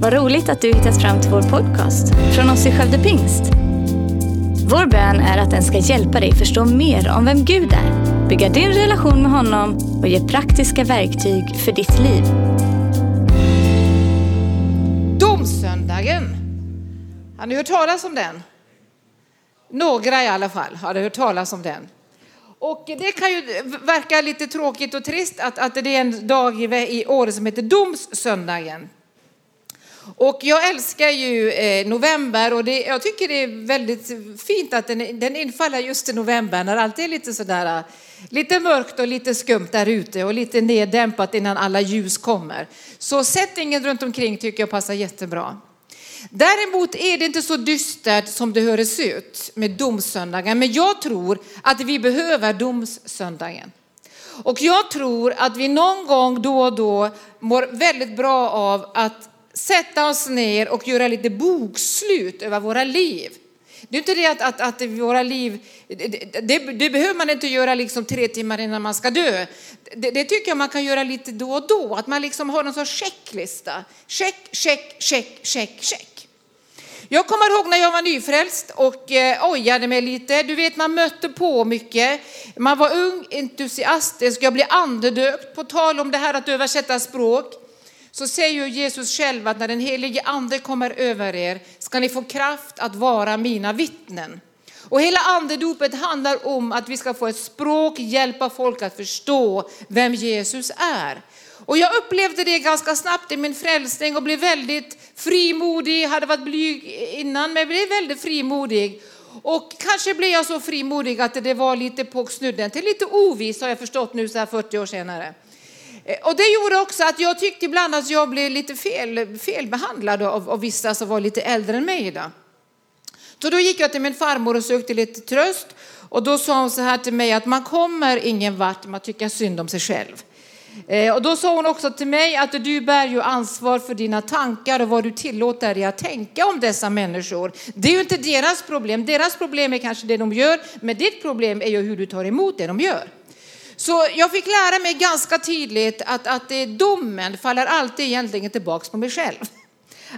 Vad roligt att du hittat fram till vår podcast från oss i Skövde Pingst. Vår bön är att den ska hjälpa dig förstå mer om vem Gud är, bygga din relation med honom och ge praktiska verktyg för ditt liv. Domsöndagen. Har ni hört talas om den? Några i alla fall har hört talas om den. Och det kan ju verka lite tråkigt och trist att, att det är en dag i, i som heter Domssöndagen. Och jag älskar ju eh, november och det, jag tycker det är väldigt fint att den, den infaller just i november när allt är lite sådär, lite mörkt och lite skumt där ute och lite neddämpat innan alla ljus kommer. Så settingen runt omkring tycker jag passar jättebra. Däremot är det inte så dystert som det hörs ut med domsöndagen, men jag tror att vi behöver domsöndagen. Och jag tror att vi någon gång då och då mår väldigt bra av att sätta oss ner och göra lite bokslut över våra liv. Det är inte det att, att, att våra liv, det, det, det, behöver man inte göra liksom tre timmar innan man ska dö. Det, det, tycker jag man kan göra lite då och då, att man liksom har någon sorts checklista. Check, check, check, check, check. Jag kommer ihåg när jag var nyfrälst och eh, ojade mig lite. Du vet, man mötte på mycket. Man var ung, entusiastisk, jag blev andedöpt. På tal om det här att översätta språk så säger Jesus själv att när den helige ande kommer över er ska ni få kraft att vara mina vittnen. Och hela andedopet handlar om att vi ska få ett språk, hjälpa folk att förstå vem Jesus är. Och jag upplevde det ganska snabbt i min frälsning och blev väldigt frimodig, hade varit blyg innan men blev väldigt frimodig. Och kanske blev jag så frimodig att det var lite på snudden till lite ovis har jag förstått nu så här 40 år senare. Eh, och det gjorde också att jag tyckte ibland att jag blev lite fel, felbehandlad av, av vissa som var lite äldre än mig. Då. Så då gick jag till min farmor och sökte lite tröst. Och då sa hon så här till mig att man kommer ingen vart man tycker synd om sig själv. Eh, och då sa hon också till mig att du bär ju ansvar för dina tankar och vad du tillåter dig att tänka om dessa människor. Det är ju inte deras problem. Deras problem är kanske det de gör, men ditt problem är ju hur du tar emot det de gör. Så jag fick lära mig ganska tydligt att, att det, domen faller alltid egentligen tillbaks på mig själv.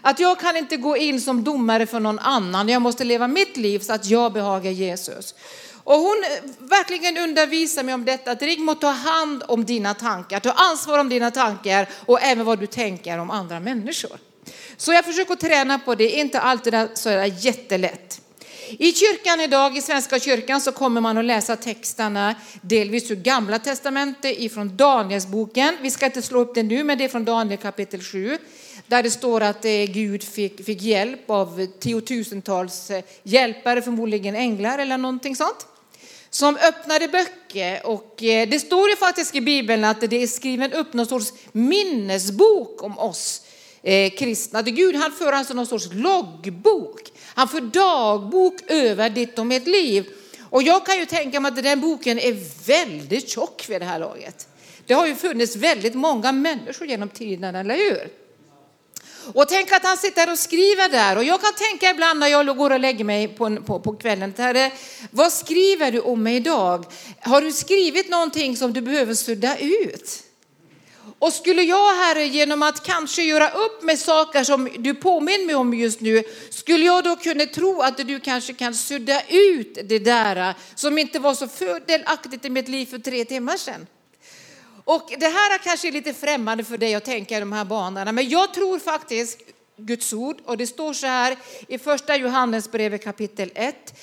Att jag kan inte gå in som domare för någon annan, jag måste leva mitt liv så att jag behagar Jesus. Och hon eh, verkligen undervisar mig om detta, att Rigmor ta hand om dina tankar, ta ansvar om dina tankar och även vad du tänker om andra människor. Så jag försöker träna på det, inte alltid så är det jättelätt. I kyrkan idag, i Svenska kyrkan, så kommer man att läsa texterna delvis ur Gamla Testamentet ifrån Danielsboken. Vi ska inte slå upp det nu, men det är från Daniel kapitel 7. Där det står att eh, Gud fick, fick hjälp av tiotusentals eh, hjälpare, förmodligen änglar eller någonting sånt som öppnade böcker och eh, det står ju faktiskt i Bibeln att det är skriven upp någon sorts minnesbok om oss kristna. Gud han för alltså någon sorts loggbok. Han för dagbok över ditt och mitt liv. Och jag kan ju tänka mig att den boken är väldigt tjock vid det här laget. Det har ju funnits väldigt många människor genom tiden, eller hur? Och tänk att han sitter och skriver där. Och jag kan tänka ibland när jag går och lägger mig på, på, på kvällen, herre, vad skriver du om mig idag? Har du skrivit någonting som du behöver sudda ut? Och skulle jag, Herre, genom att kanske göra upp med saker som du påminner mig om just nu, skulle jag då kunna tro att du kanske kan sudda ut det där eh, som inte var så fördelaktigt i mitt liv för tre timmar sedan? Och det här är kanske lite främmande för dig att tänka i de här banorna, men jag tror faktiskt Guds ord och det står så här i första Johannesbrevet kapitel 1.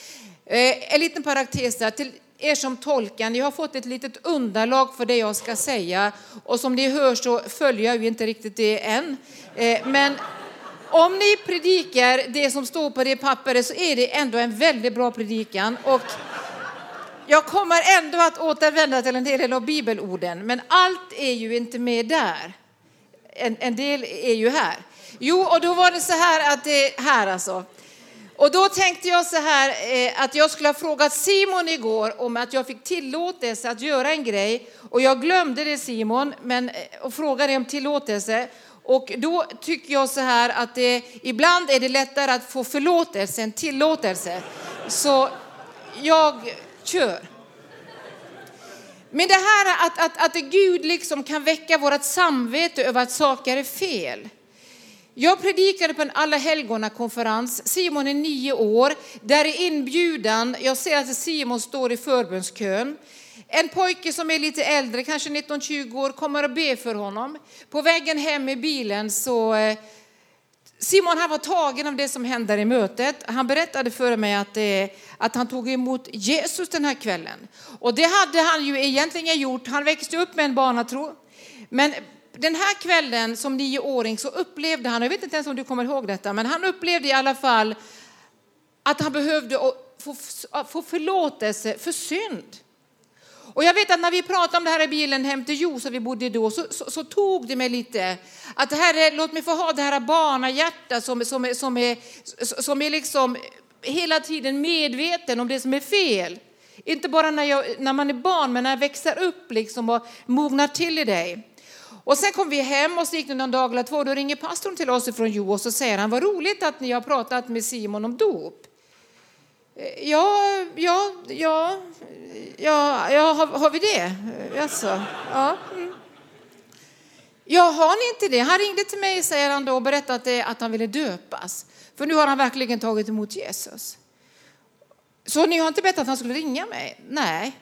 Eh, en liten parentes där. Till er som tolkar, ni har fått ett litet underlag för det jag ska säga och som ni hör så följer jag ju inte riktigt det än. Eh, men om ni predikar det som står på det pappret så är det ändå en väldigt bra predikan. Och jag kommer ändå att återvända till en del av bibelorden, men allt är ju inte med där. En, en del är ju här. Jo, och då var det så här att det här alltså. Och då tänkte jag så här eh, att jag skulle ha frågat Simon igår om att jag fick tillåtelse att göra en grej och jag glömde det Simon men, eh, och frågade om tillåtelse. Och då tycker jag så här att det, ibland är det lättare att få förlåtelse än tillåtelse. Så jag kör. Men det här att, att, att Gud liksom kan väcka vårt samvete över att saker är fel. Jag predikade på en alla helgona konferens. Simon är nio år. Där är inbjudan. Jag ser att Simon står i förbundskön. En pojke som är lite äldre, kanske 19-20 år, kommer att be för honom. På vägen hem i bilen så eh, Simon han var tagen av det som hände i mötet. Han berättade för mig att, det, att han tog emot Jesus den här kvällen. Och det hade han ju egentligen gjort. Han växte upp med en barnatro. Men den här kvällen som nioåring så upplevde han, jag vet inte ens om du kommer ihåg detta, men han upplevde i alla fall att han behövde få, få förlåtelse för synd. Och jag vet att när vi pratade om det här i bilen hem till Josef, vi bodde då, så, så, så, tog det mig lite att det här är, låt mig få ha det här barnahjärtat som, som, som, är, som är liksom hela tiden medveten om det som är fel. Inte bara när, jag, när man är barn, men när jag växer upp liksom och mognar till i dig. Och sen kom vi hem och så gick det någon dag eller två. Då ringer pastorn till oss från Jo och så säger han, vad roligt att ni har pratat med Simon om dop. Ja, ja, ja, ja, ja har, har vi det? Alltså, ja. Mm. ja, har ni inte det? Han ringde till mig, säger han då, och berättade att han ville döpas. För nu har han verkligen tagit emot Jesus. Så ni har inte bett att han skulle ringa mig? Nej.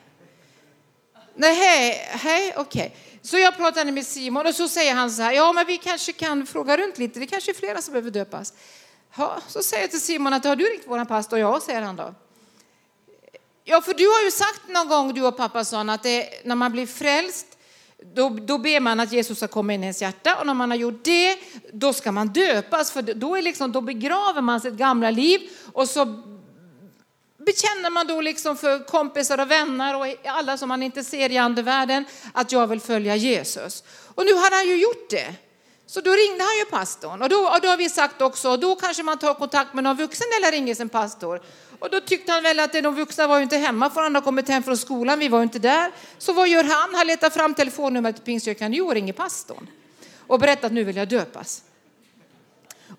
Nej, hej, hej, okej. Okay. Så jag pratade med Simon och så säger han så här, ja men vi kanske kan fråga runt lite, det kanske är flera som behöver döpas. Ja, så säger jag till Simon att har du ringt vår pastor? Ja, säger han då. Ja, för du har ju sagt någon gång, du och pappa sa, att det, när man blir frälst, då, då ber man att Jesus ska komma in i ens hjärta och när man har gjort det, då ska man döpas, för då, är liksom, då begraver man sitt gamla liv och så bekänner man då liksom för kompisar och vänner och alla som man inte ser i andevärlden att jag vill följa Jesus. Och nu har han ju gjort det. Så då ringde han ju pastorn och då, och då har vi sagt också, då kanske man tar kontakt med någon vuxen eller ringer sin pastor. Och då tyckte han väl att de vuxna var ju inte hemma för han har kommit hem från skolan, vi var ju inte där. Så vad gör han? Han letar fram telefonnumret till Pingstkyrkan jo ringer pastorn och berättar att nu vill jag döpas.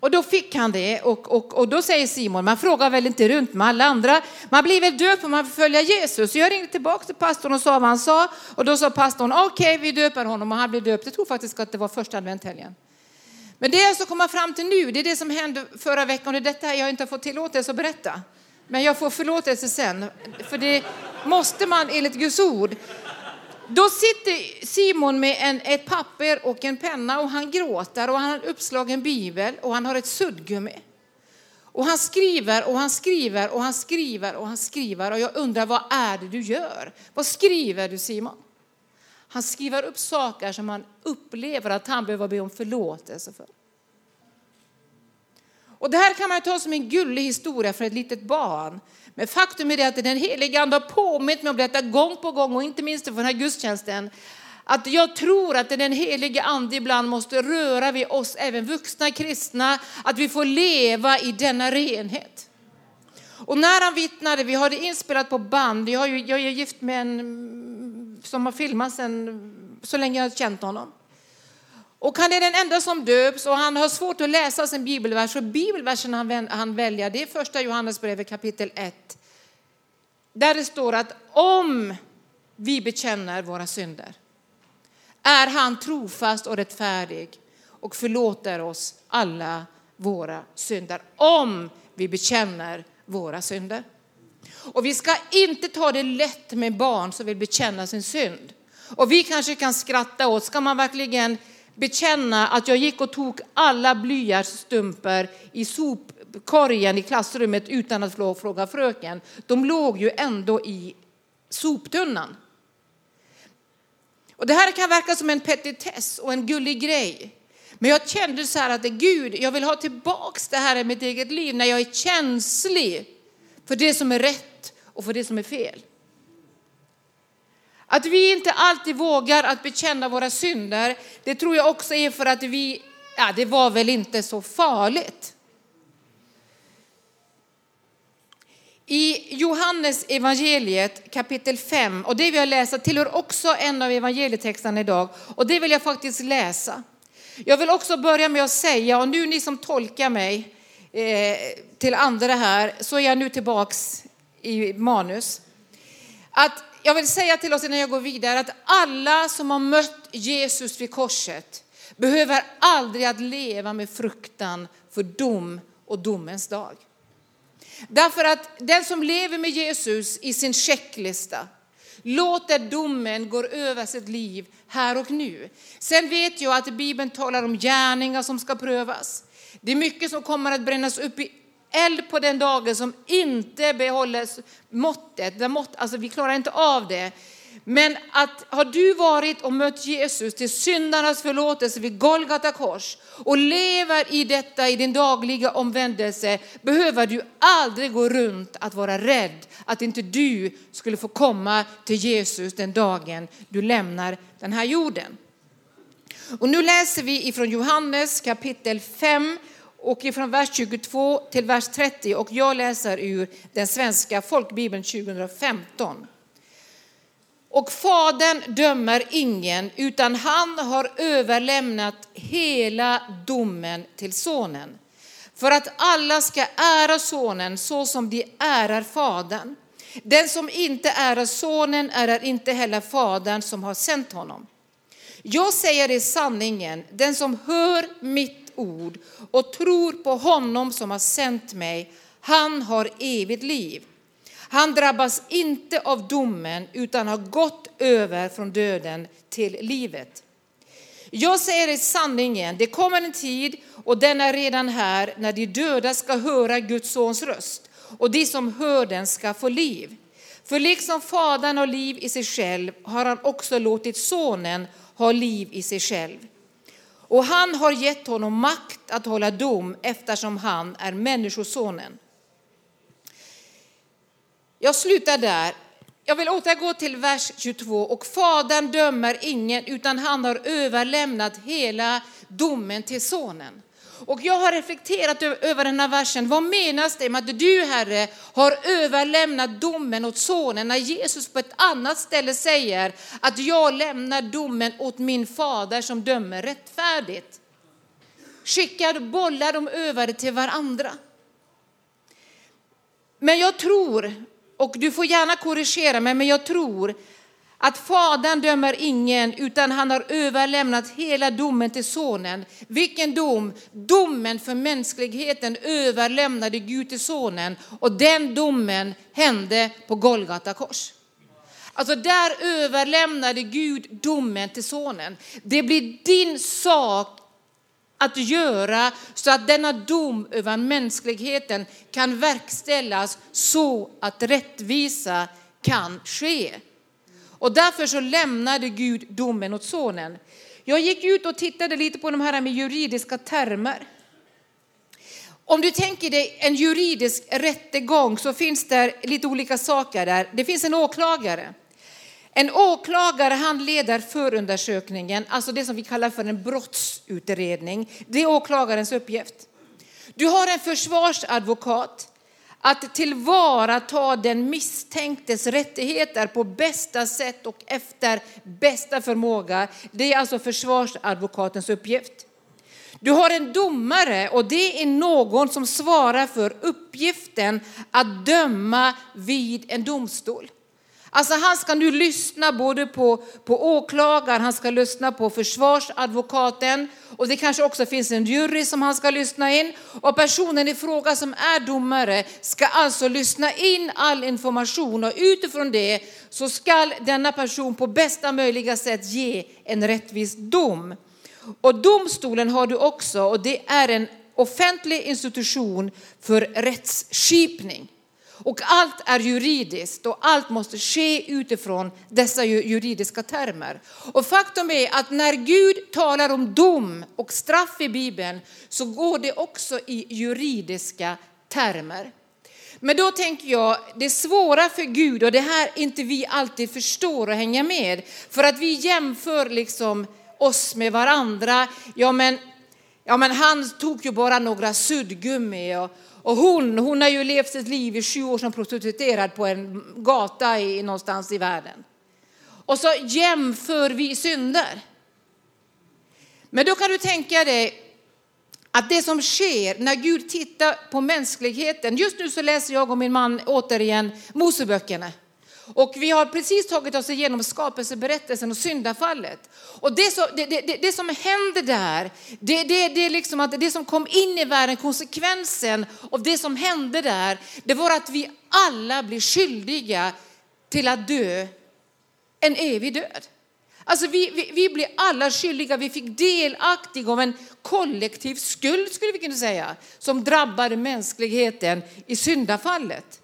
Och då fick han det och, och, och då säger Simon, man frågar väl inte runt med alla andra. Man blir väl döpt om man får följa Jesus. Så jag ringde tillbaka till pastorn och sa vad han sa. Och då sa pastorn, okej okay, vi döper honom och han blev döpt. Jag tror faktiskt att det var första adventhelgen. Men det jag ska komma fram till nu, det är det som hände förra veckan det är detta jag inte har fått tillåtelse att berätta. Men jag får förlåtelse sen, för det måste man enligt Guds ord. Då sitter Simon med en, ett papper och en penna och han gråter och han har en uppslagen bibel och han har ett suddgummi. Och han skriver och han skriver och han skriver och han skriver och jag undrar vad är det du gör? Vad skriver du Simon? Han skriver upp saker som han upplever att han behöver be om förlåtelse för. Och det här kan man ta som en gullig historia för ett litet barn. Men faktum är det att den heliga ande har påmint mig om detta gång på gång och inte minst för den här gudstjänsten. Att jag tror att den heliga ande ibland måste röra vid oss, även vuxna kristna, att vi får leva i denna renhet. Och när han vittnade, vi har det inspelat på band, jag, är, jag är gift med en som har filmat sen, så länge jag har känt honom. Och han är den enda som döps och han har svårt att läsa sin bibelvers. Och bibelversen han, han väljer det är första Johannesbrevet kapitel 1. Där det står att om vi bekänner våra synder är han trofast och rättfärdig och förlåter oss alla våra synder. Om vi bekänner våra synder. Och vi ska inte ta det lätt med barn som vill bekänna sin synd. Och vi kanske kan skratta åt, ska man verkligen bekänna att jag gick och tog alla blyertsstumpar i sopkorgen i klassrummet utan att fråga fröken. De låg ju ändå i soptunnan. Och det här kan verka som en petitess och en gullig grej. Men jag kände så här att Gud, jag vill ha tillbaks det här i mitt eget liv när jag är känslig för det som är rätt och för det som är fel. Att vi inte alltid vågar att bekänna våra synder, det tror jag också är för att vi, ja det var väl inte så farligt. I Johannes evangeliet kapitel 5, och det vill jag läsa, tillhör också en av evangelietexterna idag, och det vill jag faktiskt läsa. Jag vill också börja med att säga, och nu ni som tolkar mig eh, till andra här, så är jag nu tillbaks i manus. Att jag vill säga till oss innan jag går vidare att alla som har mött Jesus vid korset behöver aldrig att leva med fruktan för dom och domens dag. Därför att den som lever med Jesus i sin checklista låter domen gå över sitt liv här och nu. Sen vet jag att Bibeln talar om gärningar som ska prövas. Det är mycket som kommer att brännas upp i eld på den dagen som inte behåller måttet. Alltså vi klarar inte av det. Men att har du varit och mött Jesus till syndarnas förlåtelse vid Golgata kors och lever i detta i din dagliga omvändelse behöver du aldrig gå runt att vara rädd att inte du skulle få komma till Jesus den dagen du lämnar den här jorden. Och nu läser vi ifrån Johannes kapitel 5 och ifrån vers 22 till vers 30 och jag läser ur den svenska folkbibeln 2015. Och fadern dömer ingen, utan han har överlämnat hela domen till sonen. För att alla ska ära sonen så som de ärar fadern. Den som inte ärar sonen ärar inte heller fadern som har sänt honom. Jag säger det sanningen, den som hör mitt ord och tror på honom som har sänt mig, han har evigt liv. Han drabbas inte av domen utan har gått över från döden till livet. Jag säger er sanningen, det kommer en tid och den är redan här när de döda ska höra Guds sons röst och de som hör den ska få liv. För liksom Fadern har liv i sig själv har han också låtit sonen ha liv i sig själv. Och han har gett honom makt att hålla dom eftersom han är människosonen. Jag slutar där. Jag vill återgå till vers 22. Och Fadern dömer ingen utan han har överlämnat hela domen till Sonen. Och jag har reflekterat över den här versen. Vad menas det med att du Herre har överlämnat domen åt Sonen när Jesus på ett annat ställe säger att jag lämnar domen åt min fader som dömer rättfärdigt. Skickar bollar de över till varandra. Men jag tror och du får gärna korrigera mig, men jag tror att Fadern dömer ingen utan han har överlämnat hela domen till Sonen. Vilken dom? Domen för mänskligheten överlämnade Gud till Sonen och den domen hände på Golgata kors. Alltså där överlämnade Gud domen till Sonen. Det blir din sak att göra så att denna dom över mänskligheten kan verkställas så att rättvisa kan ske. Och därför så lämnade Gud domen åt sonen. Jag gick ut och tittade lite på de här med juridiska termer. Om du tänker dig en juridisk rättegång så finns det lite olika saker där. Det finns en åklagare. En åklagare han leder förundersökningen, alltså det som vi kallar för en brottsutredning. Det är åklagarens uppgift. Du har en försvarsadvokat att tillvarata den misstänktes rättigheter på bästa sätt och efter bästa förmåga. Det är alltså försvarsadvokatens uppgift. Du har en domare och det är någon som svarar för uppgiften att döma vid en domstol. Alltså han ska nu lyssna både på, på åklagaren, han ska lyssna på försvarsadvokaten och det kanske också finns en jury som han ska lyssna in. Och personen i fråga som är domare ska alltså lyssna in all information och utifrån det så ska denna person på bästa möjliga sätt ge en rättvis dom. Och domstolen har du också och det är en offentlig institution för rättsskipning. Och allt är juridiskt och allt måste ske utifrån dessa juridiska termer. Och faktum är att när Gud talar om dom och straff i Bibeln så går det också i juridiska termer. Men då tänker jag, det svåra för Gud och det här inte vi alltid förstår och hänger med. För att vi jämför liksom oss med varandra. Ja men, ja men han tog ju bara några suddgummi och, och hon, hon har ju levt sitt liv i sju år som prostituerad på en gata i, någonstans i världen. Och så jämför vi synder. Men då kan du tänka dig att det som sker när Gud tittar på mänskligheten, just nu så läser jag och min man återigen Moseböckerna. Och vi har precis tagit oss igenom skapelseberättelsen och syndafallet. Och det, så, det, det, det som händer där, det, det, det, liksom att det som kom in i världen, konsekvensen av det som hände där, det var att vi alla blir skyldiga till att dö en evig död. Alltså vi, vi, vi blev alla skyldiga, vi fick delaktiga av en kollektiv skuld skulle vi kunna säga, som drabbade mänskligheten i syndafallet.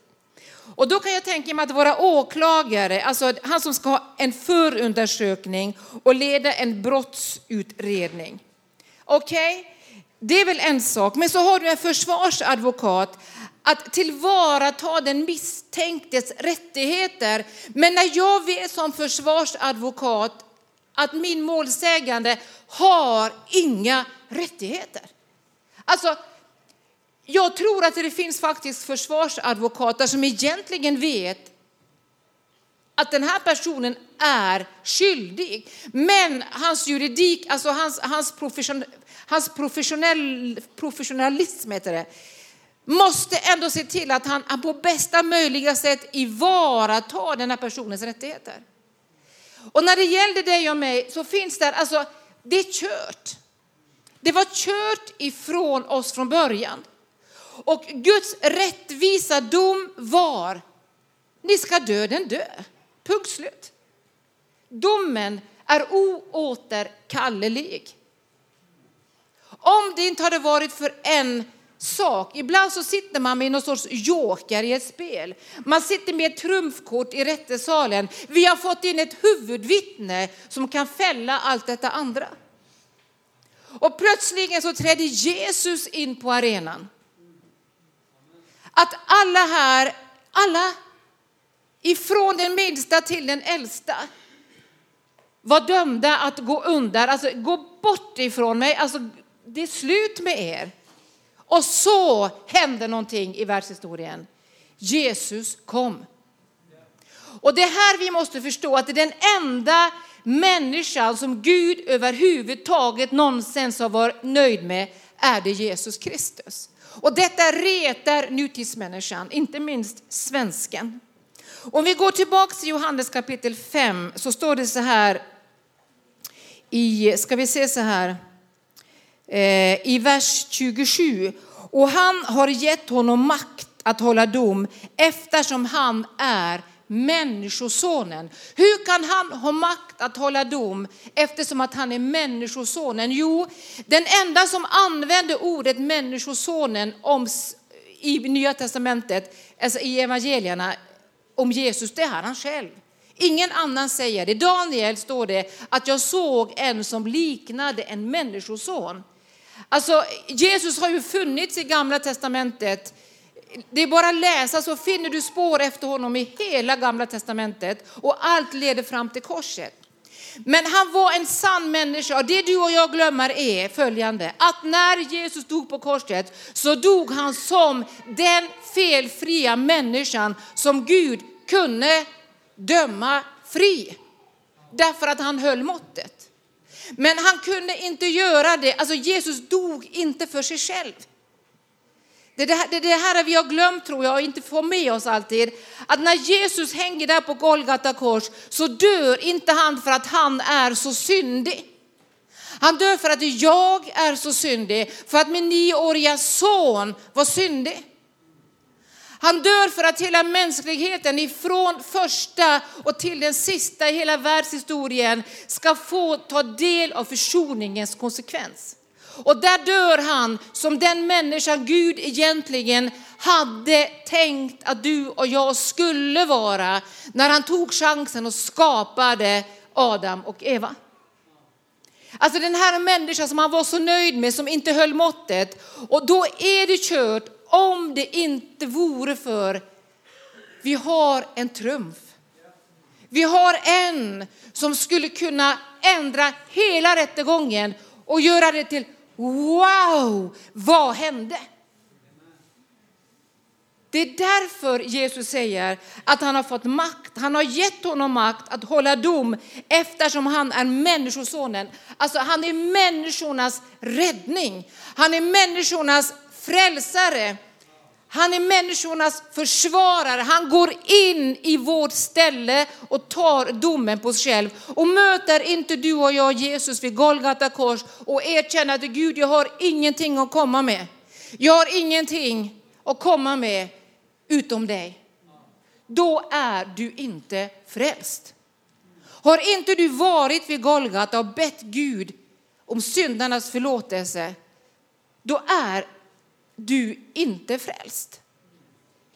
Och då kan jag tänka mig att våra åklagare, alltså han som ska ha en förundersökning och leda en brottsutredning. Okej, okay? det är väl en sak. Men så har du en försvarsadvokat att tillvarata den misstänktes rättigheter. Men när jag vet som försvarsadvokat att min målsägande har inga rättigheter. Alltså, jag tror att det finns faktiskt försvarsadvokater som egentligen vet att den här personen är skyldig. Men hans juridik, alltså hans, hans, profession, hans professionell, professionalism heter det, måste ändå se till att han på bästa möjliga sätt ivaratar den här personens rättigheter. Och när det gällde dig och mig så finns det, alltså det är kört. Det var kört ifrån oss från början. Och Guds rättvisa dom var, ni ska döden dö. Punkt slut. Domen är oåterkallelig. Om det inte hade varit för en sak. Ibland så sitter man med någon sorts joker i ett spel. Man sitter med ett trumfkort i rättesalen. Vi har fått in ett huvudvittne som kan fälla allt detta andra. Och plötsligen så trädde Jesus in på arenan. Att alla här, alla ifrån den minsta till den äldsta var dömda att gå undan. alltså gå bort ifrån mig, alltså det är slut med er. Och så hände någonting i världshistorien. Jesus kom. Och det är här vi måste förstå att det är den enda människan som Gud överhuvudtaget någonsin har varit nöjd med är det Jesus Kristus. Och detta retar nutidsmänniskan, inte minst svensken. Om vi går tillbaka till Johannes kapitel 5 så står det så här i, ska vi se så här, eh, i vers 27. Och han har gett honom makt att hålla dom eftersom han är människosonen. Hur kan han ha makt att hålla dom eftersom att han är människosonen? Jo, den enda som använder ordet människosonen om, i Nya Testamentet, alltså i evangelierna, om Jesus, det är han själv. Ingen annan säger det. Daniel står det att jag såg en som liknade en människoson. Alltså Jesus har ju funnits i gamla testamentet. Det är bara att läsa så finner du spår efter honom i hela gamla testamentet och allt leder fram till korset. Men han var en sann människa och det du och jag glömmer är följande. Att när Jesus dog på korset så dog han som den felfria människan som Gud kunde döma fri. Därför att han höll måttet. Men han kunde inte göra det, alltså Jesus dog inte för sig själv. Det är det, här, det, det här vi har glömt tror jag och inte får med oss alltid. Att när Jesus hänger där på Golgata kors så dör inte han för att han är så syndig. Han dör för att jag är så syndig, för att min nioåriga son var syndig. Han dör för att hela mänskligheten ifrån första och till den sista i hela världshistorien ska få ta del av försoningens konsekvens. Och där dör han som den människan Gud egentligen hade tänkt att du och jag skulle vara när han tog chansen och skapade Adam och Eva. Alltså den här människan som han var så nöjd med, som inte höll måttet. Och då är det kört om det inte vore för vi har en trumf. Vi har en som skulle kunna ändra hela rättegången och göra det till wow, vad hände? Det är därför Jesus säger att han har fått makt. Han har gett honom makt att hålla dom eftersom han är människosonen. Alltså han är människornas räddning. Han är människornas frälsare. Han är människornas försvarare. Han går in i vårt ställe och tar domen på sig själv. Och möter inte du och jag Jesus vid Golgata kors och erkänner att Gud, jag har ingenting att komma med. Jag har ingenting att komma med utom dig. Då är du inte frälst. Har inte du varit vid Golgata och bett Gud om syndarnas förlåtelse, då är du inte frälst.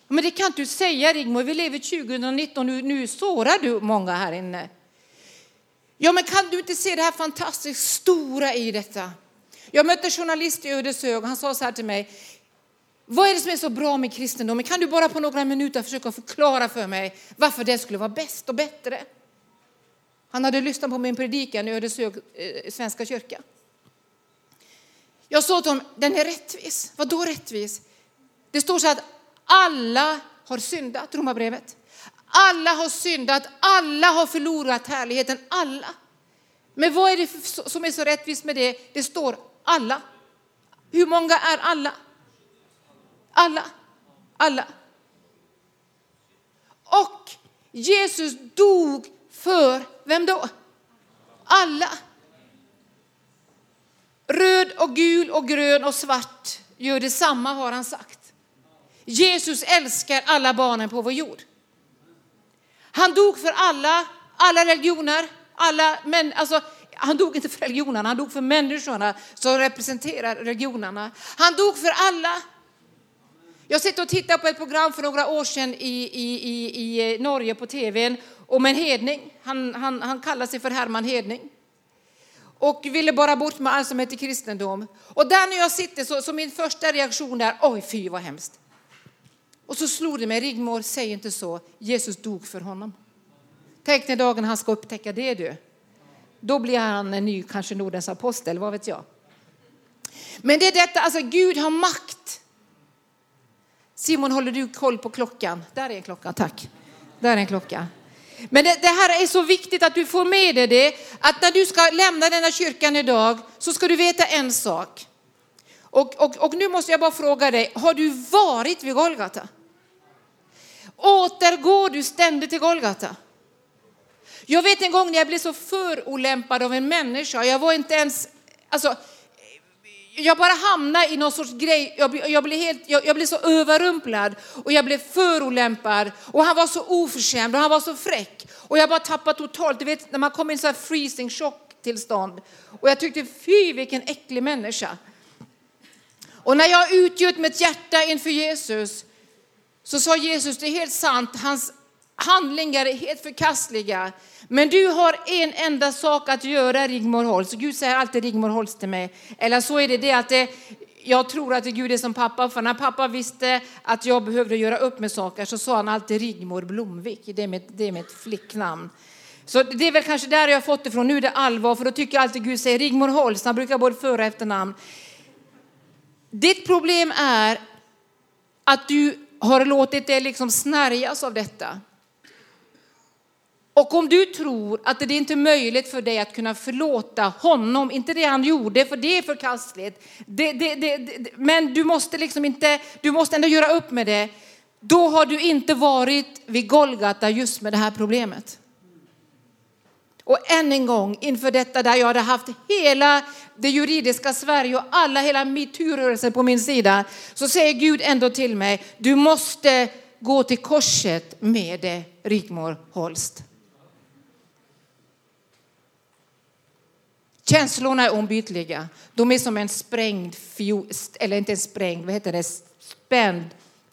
Men det kan du säga Rigmor, vi lever 2019, nu, nu sårar du många här inne. Ja, men kan du inte se det här fantastiskt stora i detta? Jag mötte en journalist i Ödeshög och han sa så här till mig, vad är det som är så bra med kristendomen? Kan du bara på några minuter försöka förklara för mig varför det skulle vara bäst och bättre? Han hade lyssnat på min predikan i Ödeshög eh, svenska kyrkan. Jag sa till honom, den är rättvis. Vad då rättvis? Det står så att alla har syndat, Romarbrevet. Alla har syndat, alla har förlorat härligheten, alla. Men vad är det som är så rättvist med det? Det står alla. Hur många är alla? Alla. Alla. Och Jesus dog för vem då? Alla. Röd och gul och grön och svart gör detsamma har han sagt. Jesus älskar alla barnen på vår jord. Han dog för alla, alla religioner, alla män, alltså han dog inte för religionerna, han dog för människorna som representerar religionerna. Han dog för alla. Jag sitter och tittar på ett program för några år sedan i, i, i, i Norge på tv om en hedning. Han, han, han kallar sig för Herman Hedning och ville bara bort med allt som heter kristendom. Och där när jag sitter så, så min första reaktion är, oj fy vad hemskt. Och så slog det mig, Rigmor, säg inte så, Jesus dog för honom. Tänk när dagen han ska upptäcka det du. Då blir han en ny, kanske Nordens apostel, vad vet jag. Men det är detta, alltså Gud har makt. Simon, håller du koll på klockan? Där är en klocka, tack. Där är en klocka. Men det, det, här är så viktigt att du får med dig det, att när du ska lämna denna kyrkan idag så ska du veta en sak. Och, och, och nu måste jag bara fråga dig, har du varit vid Golgata? Återgår du ständigt till Golgata? Jag vet en gång när jag blev så förolämpad av en människa, jag var inte ens, alltså jag bara hamnade i någon sorts grej, jag, jag, blev helt, jag, jag, blev så överrumplad och jag blev förolämpad. Och han var så oförskämd och han var så fräck. Och jag bara tappade totalt, du vet när man kommer i en sån här freezing shock tillstånd och jag tyckte fy vilken äcklig människa. Och när jag utgjöt mitt hjärta inför Jesus så sa Jesus, det är helt sant, hans handlingar är helt förkastliga. Men du har en enda sak att göra Rigmor Holst. Gud säger alltid Rigmor Holst till mig. Eller så är det det att det, jag tror att det Gud är som pappa. För när pappa visste att jag behövde göra upp med saker så sa han alltid Rigmor Blomvik. Det är mitt, det är mitt flicknamn. Så det är väl kanske där jag har fått det från. Nu är det allvar för då tycker jag alltid Gud säger Rigmor Holst. Han brukar både föra och efternamn. Ditt problem är att du har låtit dig liksom snärjas av detta. Och om du tror att det inte är möjligt för dig att kunna förlåta honom, inte det han gjorde, för det är förkastligt, det, det, det, men du måste liksom inte, du måste ändå göra upp med det, då har du inte varit vid Golgata just med det här problemet. Och än en gång inför detta där jag hade haft hela det juridiska Sverige och alla, hela metoo-rörelsen på min sida, så säger Gud ändå till mig, du måste gå till korset med det, Rigmor Holst. Känslorna är ombytliga. De är som en sprängd fiol, eller inte en sprängd, vad heter det, spänd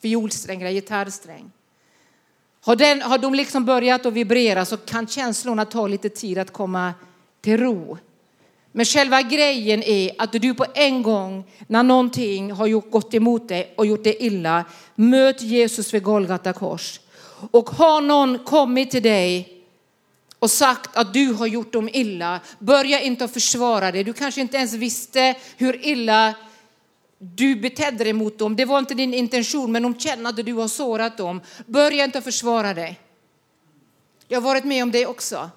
fiolsträng eller gitarrsträng. Har, den, har de liksom börjat att vibrera så kan känslorna ta lite tid att komma till ro. Men själva grejen är att du på en gång när någonting har gjort, gått emot dig och gjort dig illa, möt Jesus vid Golgata kors. Och har någon kommit till dig och sagt att du har gjort dem illa. Börja inte att försvara dig! Du kanske inte ens visste hur illa du betedde dig mot dem. Det var inte din intention, men de känner att du har sårat dem. Börja inte att försvara dig. Jag har varit med om det också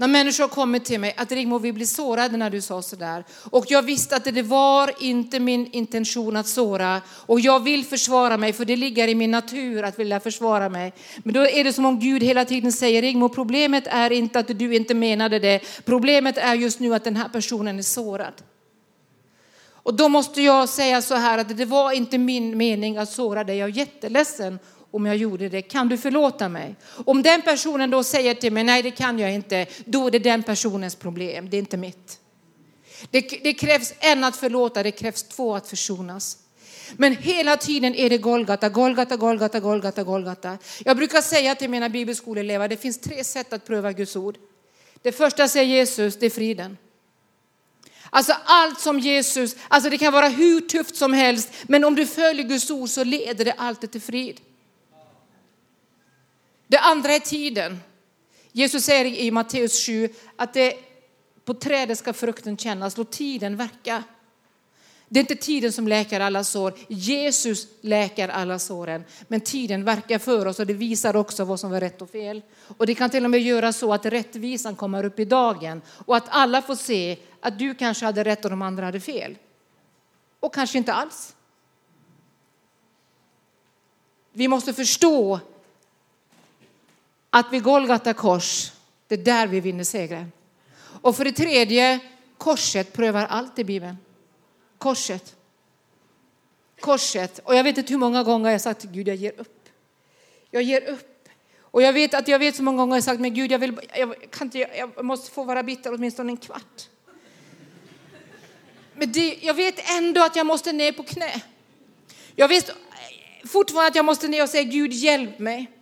när människor har kommit till mig att Rigmor vi blir sårade när du sa sådär. Och jag visste att det var inte min intention att såra och jag vill försvara mig för det ligger i min natur att vilja försvara mig. Men då är det som om Gud hela tiden säger Rigmor problemet är inte att du inte menade det. Problemet är just nu att den här personen är sårad. Och då måste jag säga så här att det var inte min mening att såra dig. Jag är jätteledsen om jag gjorde det. Kan du förlåta mig? Om den personen då säger till mig, nej det kan jag inte, då är det den personens problem, det är inte mitt. Det, det krävs en att förlåta, det krävs två att försonas. Men hela tiden är det Golgata, Golgata, Golgata, Golgata, Golgata. Jag brukar säga till mina bibelskoleelever, det finns tre sätt att pröva Guds ord. Det första säger Jesus, det är friden. Alltså allt som Jesus, alltså det kan vara hur tufft som helst, men om du följer Guds ord så leder det alltid till frid. Det andra är tiden. Jesus säger i Matteus 7 att det, på trädet ska frukten kännas, låt tiden verka. Det är inte tiden som läker alla sår. Jesus läker alla såren. Men tiden verkar för oss och det visar också vad som är rätt och fel. Och det kan till och med göra så att rättvisan kommer upp i dagen och att alla får se att du kanske hade rätt och de andra hade fel. Och kanske inte alls. Vi måste förstå att vid Golgata kors, det är där vi vinner segrar. Och för det tredje, korset prövar allt i Bibeln. Korset. Korset. Och jag vet inte hur många gånger jag sagt till Gud, jag ger upp. Jag ger upp. Och jag vet att jag vet så många gånger jag sagt, men Gud, jag, vill, jag, kan inte, jag måste få vara bitter åtminstone en kvart. Men det, jag vet ändå att jag måste ner på knä. Jag vet fortfarande att jag måste ner och säga, Gud hjälp mig.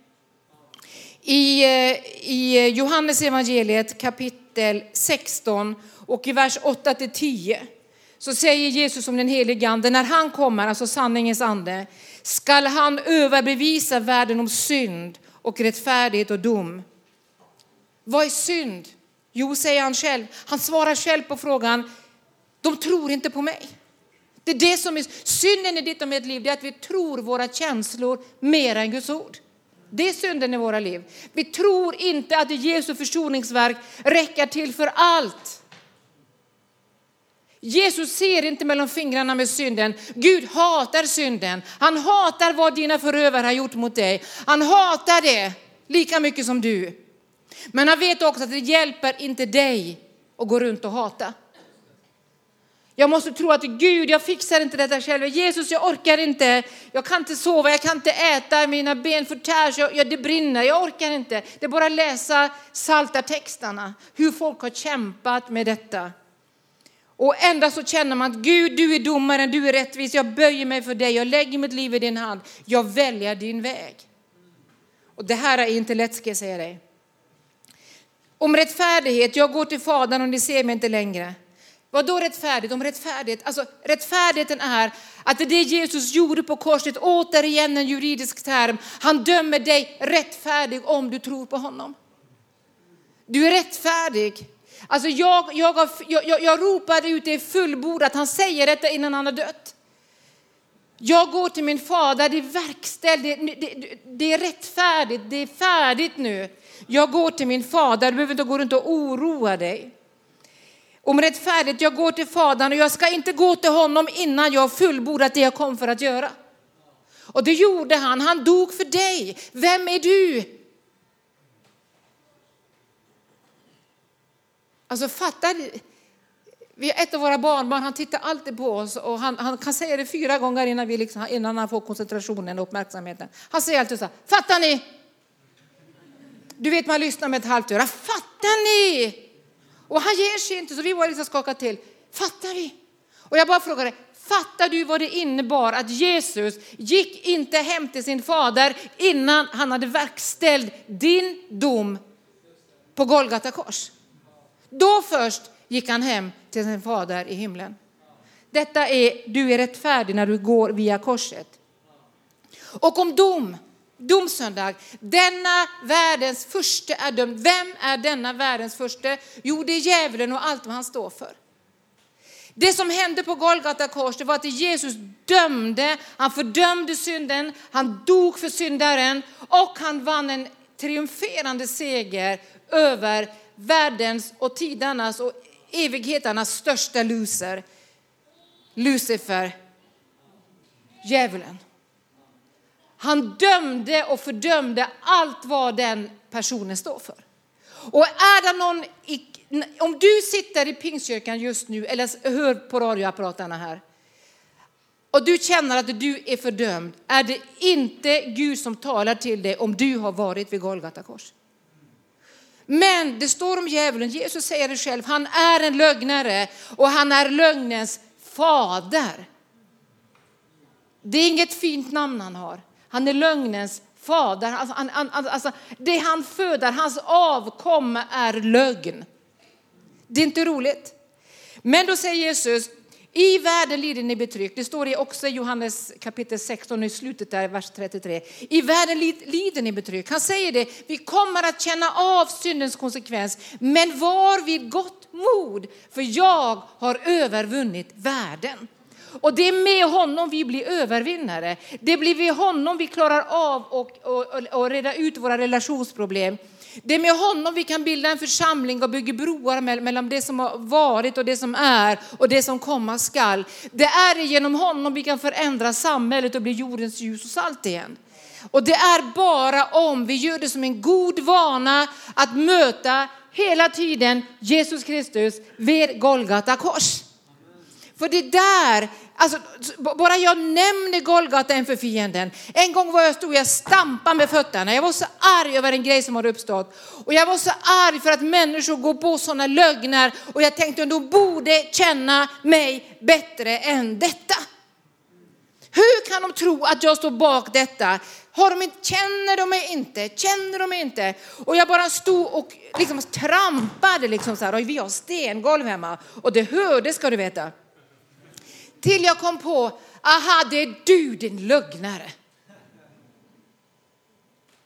I, eh, I Johannes evangeliet kapitel 16 och i vers 8 till 10 så säger Jesus om den helige ande, när han kommer, alltså sanningens ande, skall han överbevisa världen om synd och rättfärdighet och dom. Vad är synd? Jo, säger han själv. Han svarar själv på frågan, de tror inte på mig. Det är det som är synden i ditt och mitt liv, det är att vi tror våra känslor mer än Guds ord. Det är synden i våra liv. Vi tror inte att Jesu försoningsverk räcker till för allt. Jesus ser inte mellan fingrarna med synden. Gud hatar synden. Han hatar vad dina förövare har gjort mot dig. Han hatar det lika mycket som du. Men han vet också att det hjälper inte dig att gå runt och hata. Jag måste tro att Gud, jag fixar inte detta själv. Jesus, jag orkar inte. Jag kan inte sova, jag kan inte äta, mina ben förtärs, jag, jag, det brinner. Jag orkar inte. Det är bara att läsa salta texterna, hur folk har kämpat med detta. Och ändå så känner man att Gud, du är domaren, du är rättvis. Jag böjer mig för dig, jag lägger mitt liv i din hand. Jag väljer din väg. Och det här är inte lätt ska jag säga dig. Om rättfärdighet, jag går till Fadern och ni ser mig inte längre. Vad då rättfärdigt? Om rättfärdighet, alltså rättfärdigheten är att det Jesus gjorde på korset, återigen en juridisk term, han dömer dig rättfärdig om du tror på honom. Du är rättfärdig. Alltså jag, jag, har, jag, jag ropade ut det i fullbordat, han säger detta innan han har dött. Jag går till min fader, det är verkställt, det, det, det, är rättfärdigt, det är färdigt nu. Jag går till min fader, du behöver inte gå runt och oroa dig om rättfärdigt. Jag går till Fadern och jag ska inte gå till honom innan jag fullbordat det jag kom för att göra. Och det gjorde han. Han dog för dig. Vem är du? Alltså fattar vi ett av våra barnbarn, han tittar alltid på oss och han, han kan säga det fyra gånger innan, vi liksom, innan han får koncentrationen och uppmärksamheten. Han säger alltid så här, fattar ni? Du vet man lyssnar med ett halvt öra, fattar ni? Och han ger sig inte, så vi var liksom skakade till. Fattar vi? Och jag bara frågade, fattar du vad det innebar att Jesus gick inte hem till sin fader innan han hade verkställt din dom på Golgata kors? Då först gick han hem till sin fader i himlen. Detta är, du är rättfärdig när du går via korset. Och om dom, Domsöndag. Denna världens första är dömd. Vem är denna världens första? Jo, det är djävulen och allt vad han står för. Det som hände på Golgata kors, det var att Jesus dömde, han fördömde synden, han dog för syndaren och han vann en triumferande seger över världens och tidernas och evigheternas största loser, Lucifer, djävulen. Han dömde och fördömde allt vad den personen står för. Och är det någon, om du sitter i Pingstkyrkan just nu eller hör på radioapparaterna här och du känner att du är fördömd, är det inte Gud som talar till dig om du har varit vid Golgata kors. Men det står om djävulen, Jesus säger det själv, han är en lögnare och han är lögnens fader. Det är inget fint namn han har. Han är lögnens fader. Alltså, han, han, alltså, det han föder, hans avkomma är lögn. Det är inte roligt. Men då säger Jesus, i världen lider ni betryck. Det står också i Johannes kapitel 16 i slutet där, vers 33. I världen lider ni betryck. Han säger det, vi kommer att känna av syndens konsekvens. Men var vid gott mod, för jag har övervunnit världen. Och det är med honom vi blir övervinnare. Det blir med honom vi klarar av att reda ut våra relationsproblem. Det är med honom vi kan bilda en församling och bygga broar mellan det som har varit och det som är och det som komma skall. Det är genom honom vi kan förändra samhället och bli jordens ljus och salt igen. Och det är bara om vi gör det som en god vana att möta hela tiden Jesus Kristus vid Golgata kors. För det där, alltså, bara jag nämner Golgata inför fienden. En gång var jag stod jag stampade med fötterna. Jag var så arg över en grej som hade uppstått. Och jag var så arg för att människor går på sådana lögner. Och jag tänkte att de borde känna mig bättre än detta. Hur kan de tro att jag står bak detta? Har de inte, känner de mig inte? Känner de mig inte? Och jag bara stod och liksom trampade liksom så här. Och vi har stengolv hemma och det hördes ska du veta. Till jag kom på, aha det är du din lögnare.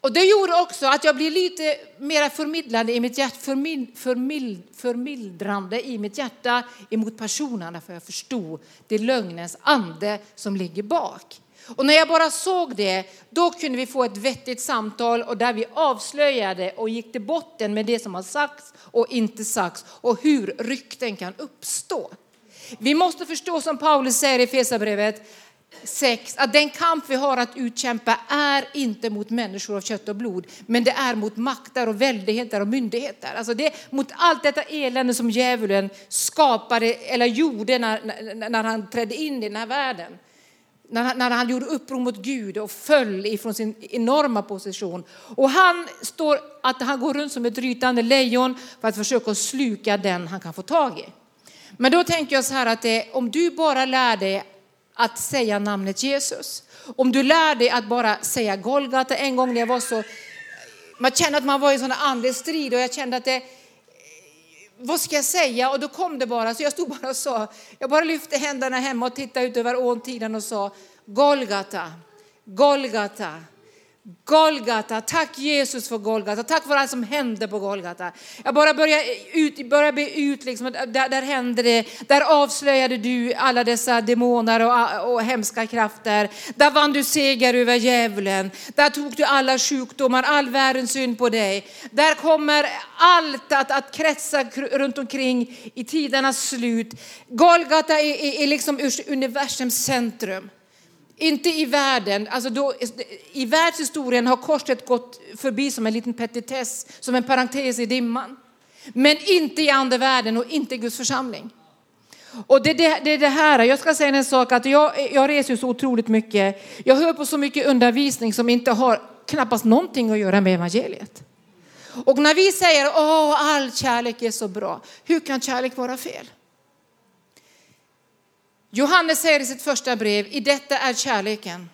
Och det gjorde också att jag blev lite mer förmildrande i mitt hjärta, förmild, förmild, förmildrande i mitt hjärta emot personerna för jag förstod det är lögnens ande som ligger bak. Och när jag bara såg det, då kunde vi få ett vettigt samtal och där vi avslöjade och gick till botten med det som har sagts och inte sagts och hur rykten kan uppstå. Vi måste förstå som Paulus säger i Fesabrevet 6 att den kamp vi har att utkämpa är inte mot människor av kött och blod, men det är mot makter och väldigheter och myndigheter. Alltså det är mot allt detta elände som djävulen skapade eller gjorde när, när han trädde in i den här världen. När han, när han gjorde uppror mot Gud och föll ifrån sin enorma position. Och han står att han går runt som ett rytande lejon för att försöka sluka den han kan få tag i. Men då tänker jag så här att det, om du bara lär dig att säga namnet Jesus, om du lär dig att bara säga Golgata en gång när jag var så, man kände att man var i en sån andlig strid och jag kände att det, vad ska jag säga? Och då kom det bara, så jag stod bara och sa, jag bara lyfte händerna hemma och tittade ut över åntiden och sa Golgata, Golgata, Golgata, tack Jesus för Golgata, tack för allt som hände på Golgata. Jag bara börjar ut, börjar be ut, liksom, där, där hände det, där avslöjade du alla dessa demoner och, och hemska krafter. Där vann du seger över djävulen, där tog du alla sjukdomar, all världens synd på dig. Där kommer allt att, att kretsa runt omkring i tidernas slut. Golgata är, är, är liksom universums centrum. Inte i världen, alltså då, i världshistorien har korset gått förbi som en liten petitess, som en parentes i dimman. Men inte i andevärlden och inte i Guds församling. Och det, det, det är det här, jag ska säga en sak, att jag, jag reser så otroligt mycket. Jag hör på så mycket undervisning som inte har knappast någonting att göra med evangeliet. Och när vi säger att all kärlek är så bra, hur kan kärlek vara fel? Johannes säger i sitt första brev, i detta är kärleken.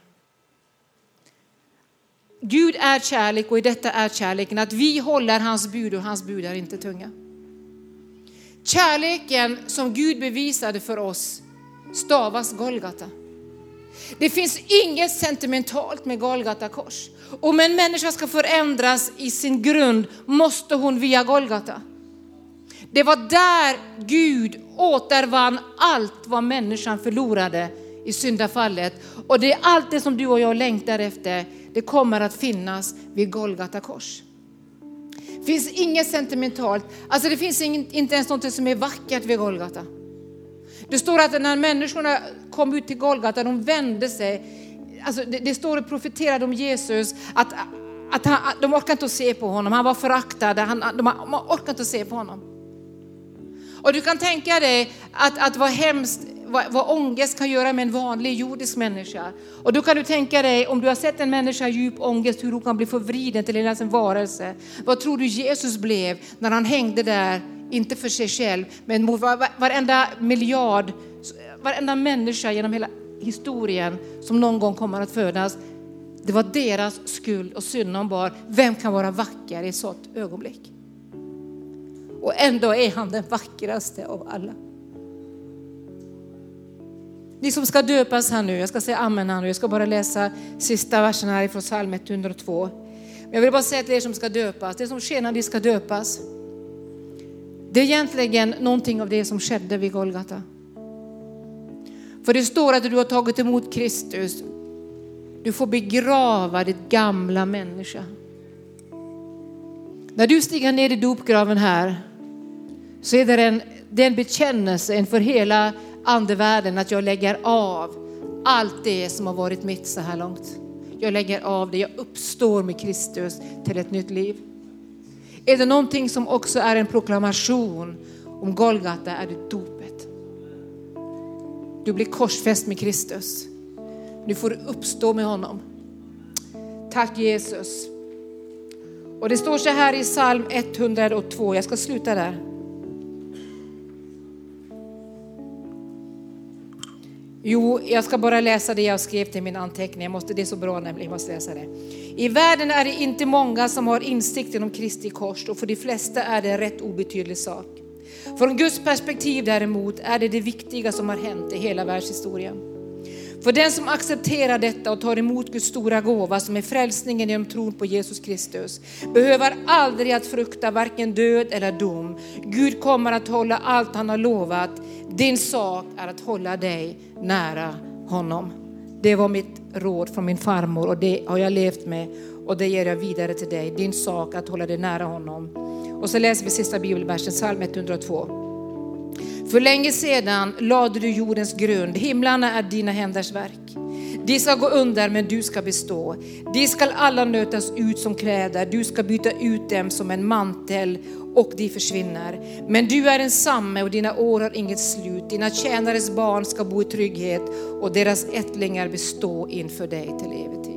Gud är kärlek och i detta är kärleken att vi håller hans bud och hans bud är inte tunga. Kärleken som Gud bevisade för oss stavas Golgata. Det finns inget sentimentalt med Golgata kors. Om en människa ska förändras i sin grund måste hon via Golgata. Det var där Gud återvann allt vad människan förlorade i syndafallet. Och det är allt det som du och jag längtar efter, det kommer att finnas vid Golgata kors. Det finns inget sentimentalt. Alltså det finns inte ens något som är vackert vid Golgata. Det står att när människorna kom ut till Golgata, de vände sig. Alltså det, det står och profeterade om Jesus, att, att han, de orkade inte att se på honom. Han var föraktad, han, de, orkar orkade inte att se på honom. Och du kan tänka dig att, att vad hemskt, vad, vad ångest kan göra med en vanlig jordisk människa. Och då kan du tänka dig, om du har sett en människa i djup ångest, hur hon kan bli förvriden till hela sin varelse. Vad tror du Jesus blev när han hängde där, inte för sig själv, men mot varenda miljard, varenda människa genom hela historien som någon gång kommer att födas. Det var deras skuld och synd de bar. Vem kan vara vacker i ett sådant ögonblick? Och ändå är han den vackraste av alla. Ni som ska döpas här nu, jag ska säga amen här nu, jag ska bara läsa sista versen här ifrån psalm 102. Men jag vill bara säga till er som ska döpas, det som sker när ni ska döpas, det är egentligen någonting av det som skedde vid Golgata. För det står att du har tagit emot Kristus, du får begrava ditt gamla människa. När du stiger ner i dopgraven här så är det en, det är en bekännelse inför hela andevärlden att jag lägger av allt det som har varit mitt så här långt. Jag lägger av det, jag uppstår med Kristus till ett nytt liv. Är det någonting som också är en proklamation om Golgata är det dopet. Du blir korsfäst med Kristus. Nu får du uppstå med honom. Tack Jesus. Och det står så här i psalm 102, jag ska sluta där. Jo, jag ska bara läsa det jag skrev till min anteckning. Jag måste, det är så bra nämligen, jag måste läsa det. I världen är det inte många som har insikten om Kristi kors och för de flesta är det en rätt obetydlig sak. Från Guds perspektiv däremot är det det viktiga som har hänt i hela världshistorien. För den som accepterar detta och tar emot Guds stora gåva som är frälsningen genom tron på Jesus Kristus behöver aldrig att frukta varken död eller dom. Gud kommer att hålla allt han har lovat. Din sak är att hålla dig nära honom. Det var mitt råd från min farmor och det har jag levt med och det ger jag vidare till dig. Din sak är att hålla dig nära honom. Och så läser vi sista bibelversen, psalm 102. För länge sedan lade du jordens grund, himlarna är dina händers verk. De ska gå under men du ska bestå. De ska alla nötas ut som kläder, du ska byta ut dem som en mantel och de försvinner. Men du är ensamme och dina år har inget slut. Dina tjänares barn ska bo i trygghet och deras ättlingar bestå inför dig till evigt tid.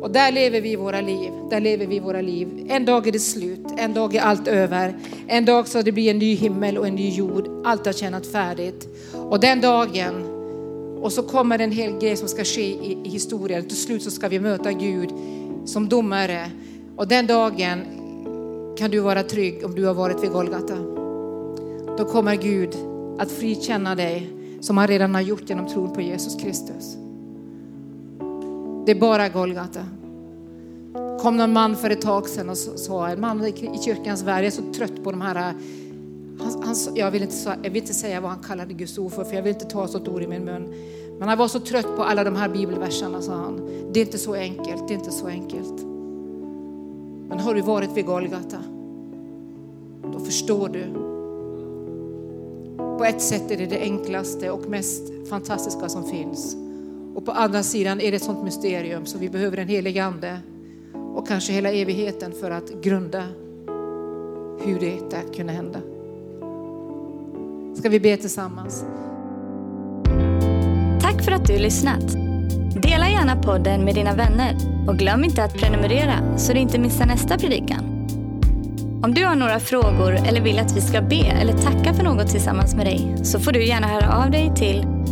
Och där lever vi våra liv. Där lever vi våra liv. En dag är det slut, en dag är allt över. En dag så det blir en ny himmel och en ny jord. Allt har tjänat färdigt. Och den dagen, och så kommer en hel grej som ska ske i, i historien. Till slut så ska vi möta Gud som domare. Och den dagen kan du vara trygg om du har varit vid Golgata. Då kommer Gud att frikänna dig som han redan har gjort genom tron på Jesus Kristus. Det är bara Golgata. kom någon man för ett tag sedan och sa, en man i kyrkans värld, jag är så trött på de här äh. han, han, jag, vill inte, jag vill inte säga vad han kallade Guds ord för, för jag vill inte ta sådant ord i min mun. Men han var så trött på alla de här bibelverserna, sa han. Det är inte så enkelt, det är inte så enkelt. Men har du varit vid Golgata, då förstår du. På ett sätt är det det enklaste och mest fantastiska som finns. Och på andra sidan är det ett sånt mysterium så vi behöver en helig ande och kanske hela evigheten för att grunda hur detta kunde hända. Ska vi be tillsammans? Tack för att du lyssnat. Dela gärna podden med dina vänner och glöm inte att prenumerera så du inte missar nästa predikan. Om du har några frågor eller vill att vi ska be eller tacka för något tillsammans med dig så får du gärna höra av dig till